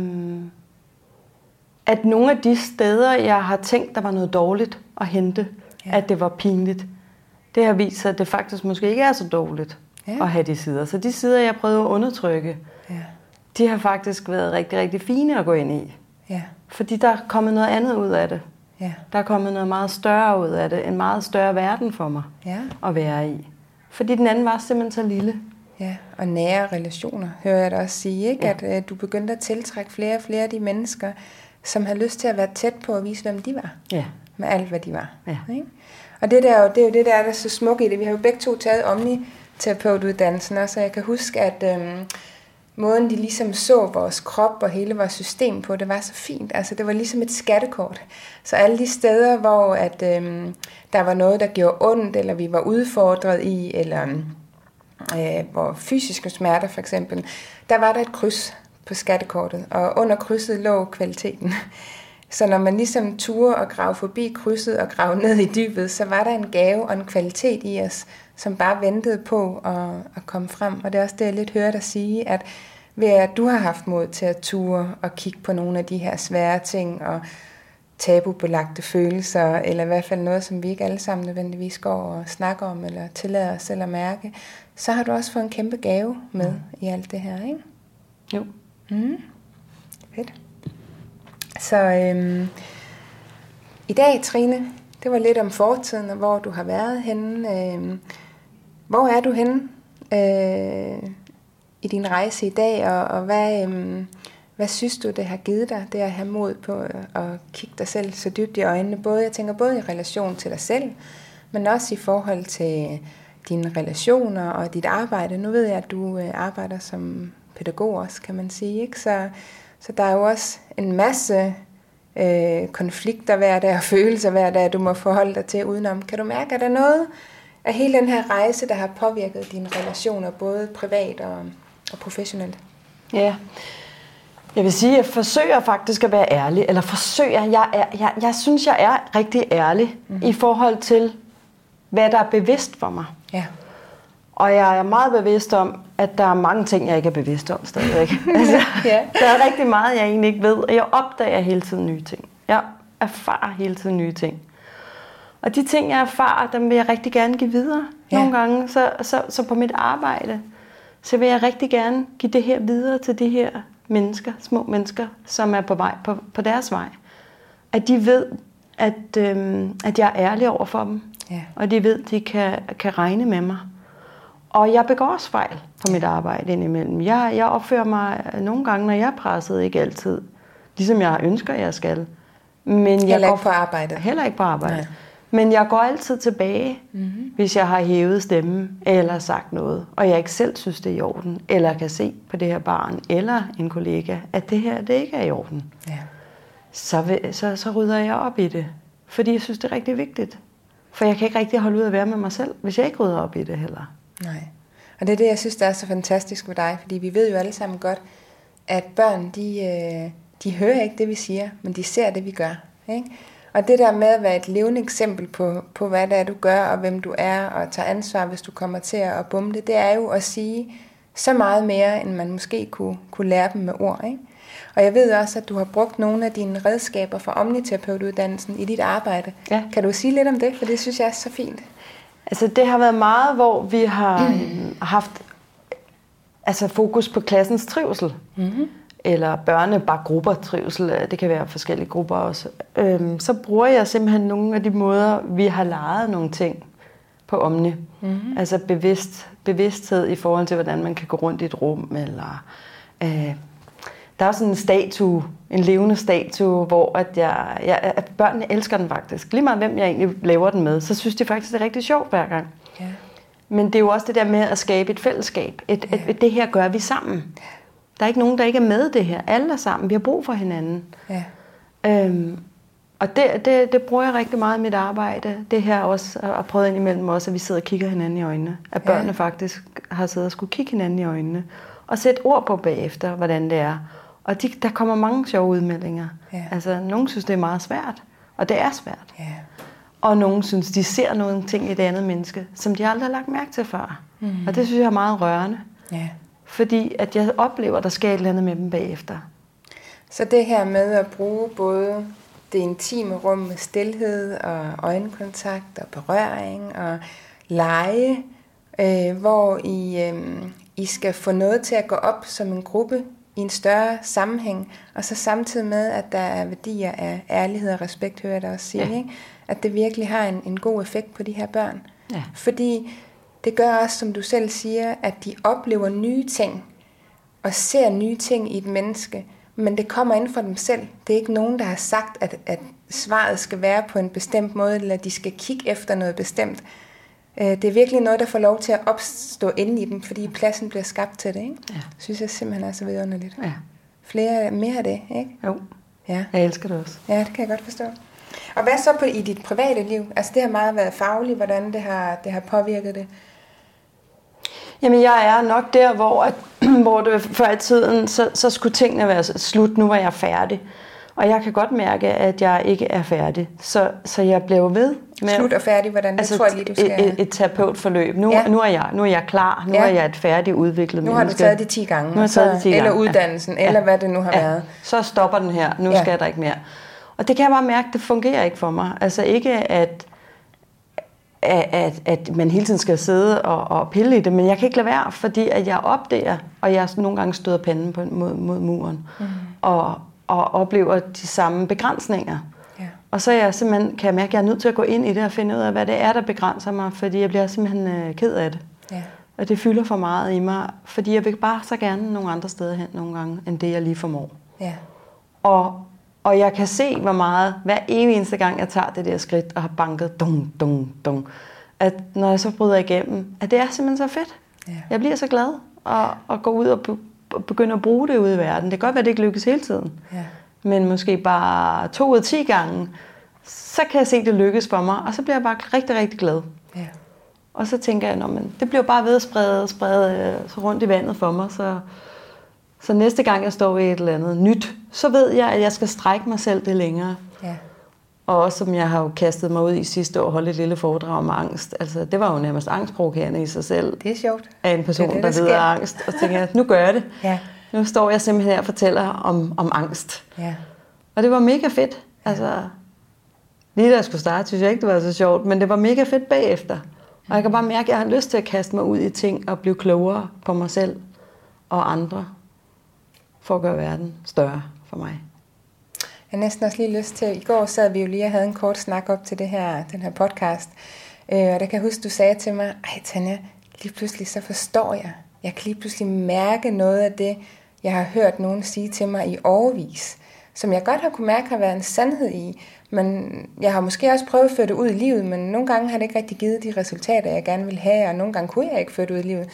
at nogle af de steder, jeg har tænkt, der var noget dårligt at hente, ja. at det var pinligt, det har vist sig, at det faktisk måske ikke er så dårligt ja. at have de sider. Så de sider, jeg prøvede at undertrykke. De har faktisk været rigtig, rigtig fine at gå ind i. Ja. Fordi der er kommet noget andet ud af det. Ja. Der er kommet noget meget større ud af det. En meget større verden for mig ja. at være i. Fordi den anden var simpelthen så lille. Ja, og nære relationer, hører jeg dig også sige, ikke? Ja. at uh, du begyndte at tiltrække flere og flere af de mennesker, som har lyst til at være tæt på at vise, hvem de var. Ja. Med alt, hvad de var. Ja. Ikke? Og det, der, det er jo det, der er der så smukt i det. Vi har jo begge to taget omni-terapeutuddannelsen også, og jeg kan huske, at øhm, måden, de ligesom så vores krop og hele vores system på, det var så fint. Altså, det var ligesom et skattekort. Så alle de steder, hvor at, øhm, der var noget, der gjorde ondt, eller vi var udfordret i, eller øh, hvor fysiske smerter for eksempel, der var der et kryds på skattekortet, og under krydset lå kvaliteten. Så når man ligesom turde og grave forbi krydset og grave ned i dybet, så var der en gave og en kvalitet i os, som bare ventede på at, at komme frem. Og det er også det, jeg lidt hører dig sige, at ved at du har haft mod til at ture og kigge på nogle af de her svære ting og tabubelagte følelser, eller i hvert fald noget, som vi ikke alle sammen nødvendigvis går og snakker om, eller tillader os selv at mærke, så har du også fået en kæmpe gave med mm. i alt det her, ikke? Jo. Mm. Fedt. Så øhm, i dag, Trine, det var lidt om fortiden, og hvor du har været henne. Øhm, hvor er du henne øh, i din rejse i dag, og, og hvad, øh, hvad synes du, det har givet dig, det at have mod på øh, at kigge dig selv så dybt i øjnene? Både, jeg tænker både i relation til dig selv, men også i forhold til dine relationer og dit arbejde. Nu ved jeg, at du øh, arbejder som pædagog også, kan man sige. Ikke? Så, så der er jo også en masse øh, konflikter hver dag og følelser hver dag, du må forholde dig til udenom. Kan du mærke, at der er noget af hele den her rejse, der har påvirket dine relationer, både privat og, og professionelt? Ja, jeg vil sige, at jeg forsøger faktisk at være ærlig, eller forsøger, jeg, er, jeg, jeg synes, jeg er rigtig ærlig mm-hmm. i forhold til, hvad der er bevidst for mig. Ja. Og jeg er meget bevidst om, at der er mange ting, jeg ikke er bevidst om stadigvæk. altså, ja. Der er rigtig meget, jeg egentlig ikke ved, og jeg opdager hele tiden nye ting. Jeg erfarer hele tiden nye ting. Og de ting, jeg erfarer, dem vil jeg rigtig gerne give videre. Ja. Nogle gange, så, så, så på mit arbejde, så vil jeg rigtig gerne give det her videre til de her mennesker, små mennesker, som er på vej på, på deres vej. At de ved, at, øhm, at jeg er ærlig over for dem. Ja. Og de ved, at de kan, kan regne med mig. Og jeg begår også fejl på mit arbejde indimellem. Jeg, jeg opfører mig nogle gange, når jeg er presset, ikke altid. Ligesom jeg ønsker, jeg skal. Men jeg heller går, ikke på arbejde. Heller ikke på arbejde. Nej. Men jeg går altid tilbage, mm-hmm. hvis jeg har hævet stemmen eller sagt noget, og jeg ikke selv synes, det er i orden, eller kan se på det her barn eller en kollega, at det her det ikke er i orden. Ja. Så, vil, så, så rydder jeg op i det, fordi jeg synes, det er rigtig vigtigt. For jeg kan ikke rigtig holde ud at være med mig selv, hvis jeg ikke rydder op i det heller. Nej. Og det er det, jeg synes, der er så fantastisk ved dig, fordi vi ved jo alle sammen godt, at børn, de, øh, de hører ikke det, vi siger, men de ser det, vi gør. Ikke? Og det der med at være et levende eksempel på, på, hvad det er, du gør, og hvem du er, og tage ansvar, hvis du kommer til at bumle, det er jo at sige så meget mere, end man måske kunne, kunne lære dem med ord. Ikke? Og jeg ved også, at du har brugt nogle af dine redskaber fra omniterapeutuddannelsen i dit arbejde. Ja. Kan du sige lidt om det? For det synes jeg er så fint. Altså det har været meget, hvor vi har mm. haft altså fokus på klassens trivsel. Mm-hmm. Eller børne, bare grupper trivsel. Det kan være forskellige grupper også. Øhm, så bruger jeg simpelthen nogle af de måder, vi har lejet nogle ting på Omni. Mm-hmm. Altså bevidst, bevidsthed i forhold til, hvordan man kan gå rundt i et rum, eller øh, der er sådan en statue, en levende statue, hvor at jeg, jeg, at børnene elsker den faktisk. Lige meget hvem jeg egentlig laver den med, så synes de faktisk, det er rigtig sjovt hver gang. Ja. Men det er jo også det der med at skabe et fællesskab. Et, ja. et, et, det her gør vi sammen. Der er ikke nogen, der ikke er med det her. Alle er sammen. Vi har brug for hinanden. Ja. Øhm, og det, det, det bruger jeg rigtig meget i mit arbejde. Det her også, at prøve ind imellem også, at vi sidder og kigger hinanden i øjnene. At børnene ja. faktisk har siddet og skulle kigge hinanden i øjnene. Og sætte ord på bagefter, hvordan det er. Og de, der kommer mange sjove udmeldinger. Ja. Altså, nogen synes, det er meget svært, og det er svært. Ja. og nogen synes, de ser nogle ting i det andet menneske, som de aldrig har lagt mærke til før. Mm. Og det synes jeg er meget rørende. Ja. Fordi at jeg oplever, at der sker et eller andet med dem bagefter. Så det her med at bruge både det intime rum med stillhed og øjenkontakt og berøring og lege, øh, hvor I, øh, I skal få noget til at gå op som en gruppe i en større sammenhæng, og så samtidig med, at der er værdier af ærlighed og respekt, hører jeg dig også sige, ja. ikke? at det virkelig har en, en god effekt på de her børn. Ja. Fordi det gør også, som du selv siger, at de oplever nye ting, og ser nye ting i et menneske, men det kommer ind fra dem selv. Det er ikke nogen, der har sagt, at, at svaret skal være på en bestemt måde, eller de skal kigge efter noget bestemt. Øh, det er virkelig noget, der får lov til at opstå inde i dem, fordi pladsen bliver skabt til det. Ikke? Ja. Synes jeg simpelthen er så vidunderligt. Ja. Flere, mere af det, ikke? Jo, Ja. jeg elsker det også. ja, det kan jeg godt forstå. Og hvad så på, i dit private liv? Altså det har meget været fagligt, hvordan det har, det har påvirket det. Jamen, jeg er nok der, hvor, at, hvor det før i tiden, så, så skulle tingene være slut. Nu var jeg færdig. Og jeg kan godt mærke, at jeg ikke er færdig. Så, så jeg blev ved med... Slut og færdig, hvordan? Det Altså tror jeg lige, du skal... et, et, terapeutforløb. Nu, Ja. nu, er jeg, nu er jeg klar. Nu Ja. er jeg et færdigt udviklet Nu har du menneske. taget de 10 gange. Nu har jeg taget de 10 Eller gange. uddannelsen, Ja. eller hvad det nu har ja. været. Så stopper den her. Nu ja. skal der ikke mere. Og det kan jeg bare mærke, det fungerer ikke for mig. Altså ikke, at, at, at, at man hele tiden skal sidde og, og pille i det, men jeg kan ikke lade være, fordi at jeg opdager, og jeg nogle gange støder panden på, mod, mod muren, mm. og, og oplever de samme begrænsninger. Ja. Og så er jeg simpelthen, kan jeg mærke, at jeg er nødt til at gå ind i det og finde ud af, hvad det er, der begrænser mig, fordi jeg bliver simpelthen øh, ked af det. Ja. Og det fylder for meget i mig, fordi jeg vil bare så gerne nogle andre steder hen nogle gange, end det jeg lige formår. Ja. Og, og jeg kan se, hvor meget, hver evig eneste gang, jeg tager det der skridt og har banket, dung, dung, dung, at når jeg så bryder igennem, at det er simpelthen så fedt. Ja. Jeg bliver så glad og, og går ud og be, begynder at bruge det ude i verden. Det kan godt være, det ikke lykkes hele tiden. Ja. Men måske bare to ud af ti gange, så kan jeg se, at det lykkes for mig, og så bliver jeg bare rigtig, rigtig glad. Ja. Og så tænker jeg, at det bliver bare ved at sprede, sprede øh, så rundt i vandet for mig. Så, så næste gang jeg står i et eller andet nyt, så ved jeg, at jeg skal strække mig selv det længere. Ja. Og også som jeg har jo kastet mig ud i sidste år, holde et lille foredrag om angst. Altså, det var jo nærmest angstprovokerende i sig selv. Det er sjovt. Af en person, Det det, der der lider af angst. Og tænker jeg, nu gør jeg det. Ja. Nu står jeg simpelthen her og fortæller om, om angst. Ja. Og det var mega fedt. Altså, lige da jeg skulle starte, synes jeg ikke, det var så sjovt, men det var mega fedt bagefter. Og jeg kan bare mærke, at jeg har lyst til at kaste mig ud i ting og blive klogere på mig selv og andre, for at gøre verden større for mig. Jeg har næsten også lige lyst til, i går sad vi jo lige og havde en kort snak op til det her, den her podcast, øh, og der kan jeg huske, du sagde til mig, ej Tanja, lige pludselig så forstår jeg, jeg kan lige pludselig mærke noget af det, jeg har hørt nogen sige til mig i overvis, som jeg godt har kunne mærke har været en sandhed i, men jeg har måske også prøvet at føre det ud i livet, men nogle gange har det ikke rigtig givet de resultater, jeg gerne vil have, og nogle gange kunne jeg ikke føre det ud i livet.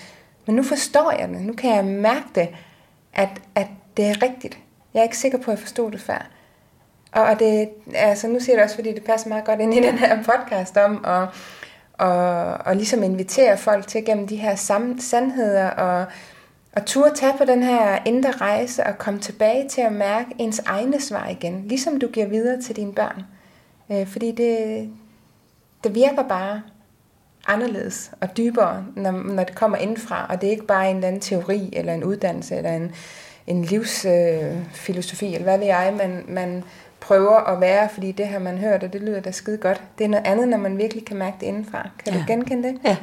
Men nu forstår jeg det, nu kan jeg mærke det, at, at det er rigtigt. Jeg er ikke sikker på, at jeg forstod det før. Og, og det, altså nu siger jeg det også, fordi det passer meget godt ind i den her podcast om at og, og ligesom invitere folk til gennem de her sam, sandheder og, og turde tage på den her indre rejse og komme tilbage til at mærke ens egne svar igen, ligesom du giver videre til dine børn. Øh, fordi det, det virker bare anderledes og dybere, når, når det kommer indfra, og det er ikke bare en eller anden teori, eller en uddannelse, eller en, en livsfilosofi, øh, eller hvad ved jeg, man, man prøver at være, fordi det har man hørt, og det lyder da skide godt. Det er noget andet, når man virkelig kan mærke det indenfra. Kan ja. du genkende det? Ja.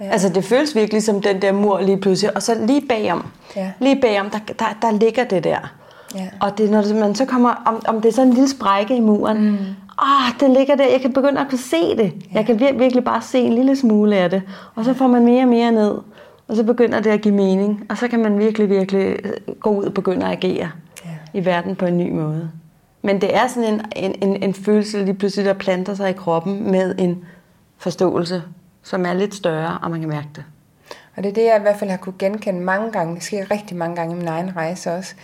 Ja. Altså det føles virkelig som den der mur lige pludselig, og så lige bagom, Ja. lige bagom, der, der, der ligger det der. Ja. Og det, når man så kommer, om, om det er sådan en lille sprække i muren, mm. Ah, den ligger der, jeg kan begynde at kunne se det. Ja. Jeg kan vir- virkelig bare se en lille smule af det. Og så får man mere og mere ned, og så begynder det at give mening. Og så kan man virkelig, virkelig øh, gå ud og begynde at agere Ja. i verden på en ny måde. Men det er sådan en, en, en, en følelse, der lige pludselig der planter sig i kroppen med en forståelse, som er lidt større, og man kan mærke det. Og det er det, jeg i hvert fald har kunne genkende mange gange. Det sker rigtig mange gange i min egen rejse også.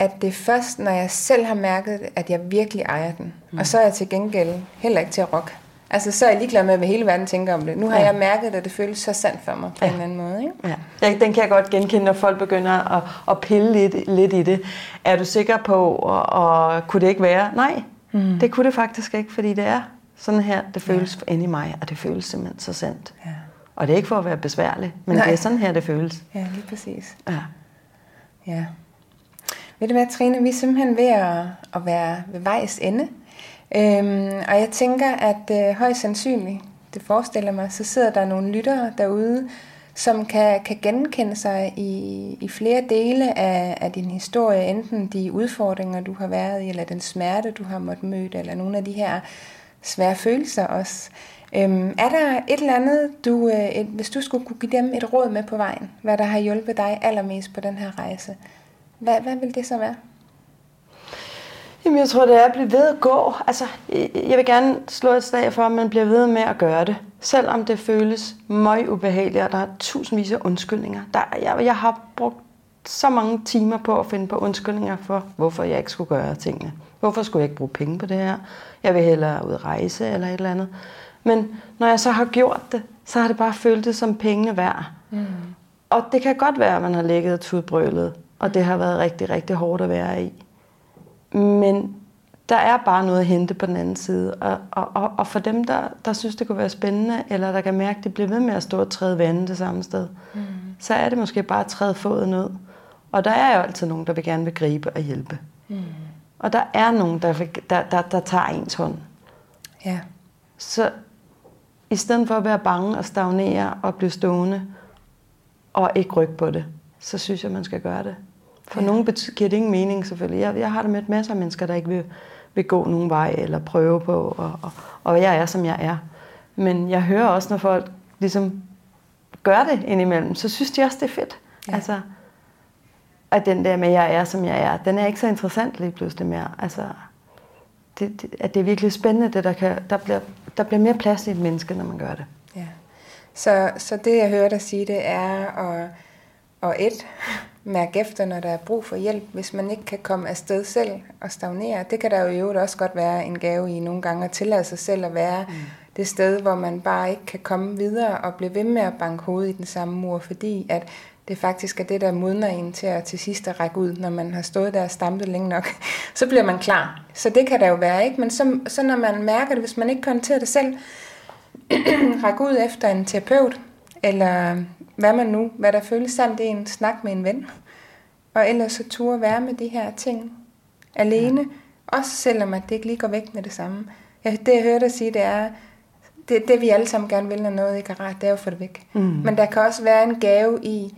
At det er først, når jeg selv har mærket det, at jeg virkelig ejer den. Mm. Og så er jeg til gengæld heller ikke til at rock. Altså, så er jeg ligeglad med, hvad hele verden tænker om det. Nu har ja. Ja. jeg mærket det, og det føles så sandt for mig på ja. en eller anden måde. Ikke? Ja. Jeg- Den kan jeg godt genkende, når folk begynder at, at pille lidt, lidt i det. Er du sikker på, og, og kunne det ikke være? Nej, mm. det kunne det faktisk ikke, fordi det er Sådan her, det føles ja. inde i mig, og det føles simpelthen så sandt. Ja. Og det er ikke for at være besværlig, men Nej. det er sådan her, det føles. Ja, lige præcis. Ja. Ja. Ved du hvad, Trine, vi er simpelthen ved at, at være ved vejs ende. Øhm, og jeg tænker, at øh, højst sandsynligt, det forestiller mig, så sidder der nogle lyttere derude, som kan, kan genkende sig i, i flere dele af, af din historie, enten de udfordringer, du har været i, eller den smerte, du har måttet møde, eller nogle af de her svære følelser også. Øhm, er der et eller andet, du, øh, et, hvis du skulle kunne give dem et råd med på vejen, hvad der har hjulpet dig allermest på den her rejse, hvad, hvad vil det så være? Jamen, jeg tror, det er at blive ved at gå. Altså, jeg vil gerne slå et slag for, at man bliver ved med at gøre det. Selvom det føles meget ubehageligt, og der er tusindvis af undskyldninger. Der, jeg, jeg har brugt så mange timer på at finde på undskyldninger for, hvorfor jeg ikke skulle gøre tingene. Hvorfor skulle jeg ikke bruge penge på det her? Jeg vil hellere ud rejse eller et eller andet. Men når jeg så har gjort det, så har det bare føltes som pengene værd. Mm. Og det kan godt være, at man har ligget og tudbrølet, og det har været rigtig, rigtig hårdt at være i. Men der er bare noget at hente på den anden side. Og, og, og for dem, der, der synes, det kunne være spændende, eller der kan mærke, at det bliver ved med at stå og træde vandet det samme sted, mm. så er det måske bare at træde foden ned. Og der er jo altid nogen, der vil gerne vil gribe og hjælpe. Mm. Og der er nogen, der, vil, der, der, der tager ens hånd. Ja. Så i stedet for at være bange og stagnere og blive stående og ikke rykke på det, så synes jeg, man skal gøre det. For ja. nogen giver det ingen mening selvfølgelig. Jeg, jeg har da mødt masser af mennesker, der ikke vil, vil gå nogen vej eller prøve på, og, og, og jeg er, som jeg er. Men jeg hører også, når folk ligesom gør det indimellem, så synes de også, det er fedt. Ja. Altså, at den der med, jeg er, som jeg er, den er ikke så interessant lige pludselig mere. Altså, det, det, at det er virkelig spændende, det der, kan, der, bliver, der bliver mere plads i et menneske, når man gør det. Ja. Så, så det, jeg hører dig sige, det er at, at et, mærke efter, når der er brug for hjælp, hvis man ikke kan komme afsted selv og stagnere. Det kan der jo i øvrigt også godt være en gave i nogle gange at tillade sig selv at være mm. det sted, hvor man bare ikke kan komme videre og blive ved med at banke hovedet i den samme mur, fordi at det faktisk er det, der modner en til at til sidst at række ud, når man har stået der og stampet længe nok. Så bliver man klar. Så det kan der jo være, ikke? Men så, så når man mærker det, hvis man ikke kan håndtere det selv, række ud efter en terapeut, eller hvad man nu, hvad der føles sandt, er en snak med en ven. Og ellers så turde være med de her ting alene, ja. også selvom at det ikke lige går væk med det samme. Ja, det jeg hører dig sige, det er, det, det vi alle sammen gerne vil, når noget ikke er rart, det er jo at få det væk. Mm. Men der kan også være en gave i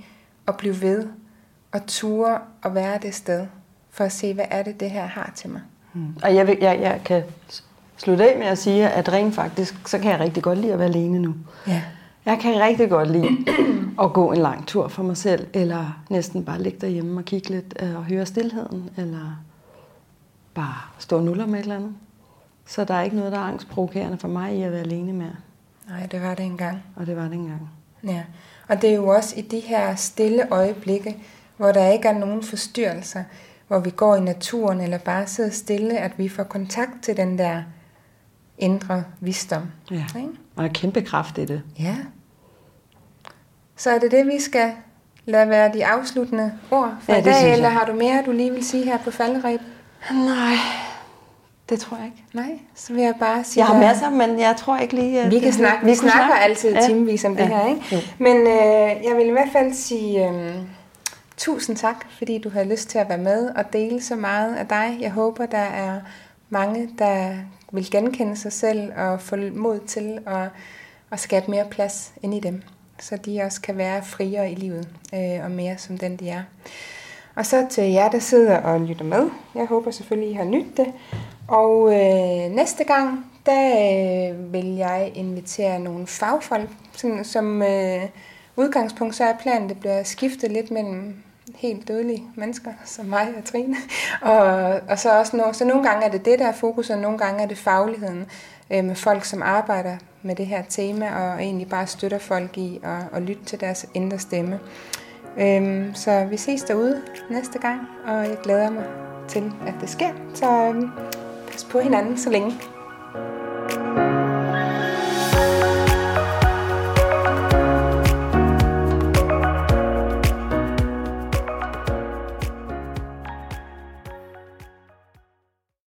at blive ved, og ture og være det sted, for at se, hvad er det, det her har til mig. Mm. Og jeg, vil, jeg, jeg kan slutte af med at sige, at rent faktisk, så kan jeg rigtig godt lide at være alene nu. Ja. Jeg kan rigtig godt lide at gå en lang tur for mig selv, eller næsten bare ligge derhjemme og kigge lidt øh, og høre stillheden, eller bare stå og nuller med et eller andet. Så der er ikke noget, der er angstprovokerende for mig i at være alene mere. Nej, det var det engang. Og det var det engang. Ja, og det er jo også i de her stille øjeblikke, hvor der ikke er nogen forstyrrelser, hvor vi går i naturen eller bare sidder stille, at vi får kontakt til den der indre visdom. Ja, ikke? Og en kæmpe kraft i det. Ja. Så er det det, vi skal lade være de afsluttende ord for Ja, i det dag, eller har du mere, du lige vil sige her på falderæb? Nej, det tror jeg ikke. Nej, så vil jeg bare sige... Jeg har masser, men jeg tror ikke lige, at... Vi kan snakke, vi snakker snakke. altid Ja. timevis om det Ja. her, ikke? Jo. Men øh, jeg vil i hvert fald sige øh, tusind tak, fordi du har lyst til at være med og dele så meget af dig. Jeg håber, der er mange, der vil genkende sig selv og få mod til at, at skabe mere plads ind i dem, så de også kan være friere i livet øh, og mere som den, de er. Og så til jer, der sidder og lytter med. Jeg håber selvfølgelig, I har nydt det. Og øh, næste gang, der øh, vil jeg invitere nogle fagfolk, sådan, som øh, udgangspunkt så er planen, det bliver skiftet lidt mellem helt dødelige mennesker, som mig og Trine. Og, og så også no, så nogle gange er det det, der er fokus, og nogle gange er det fagligheden øh, med folk, som arbejder med det her tema, og egentlig bare støtter folk i at, at lytte til deres indre stemme. Øhm, så vi ses derude næste gang, og jeg glæder mig til, at det sker. Så øhm, pas på hinanden så længe.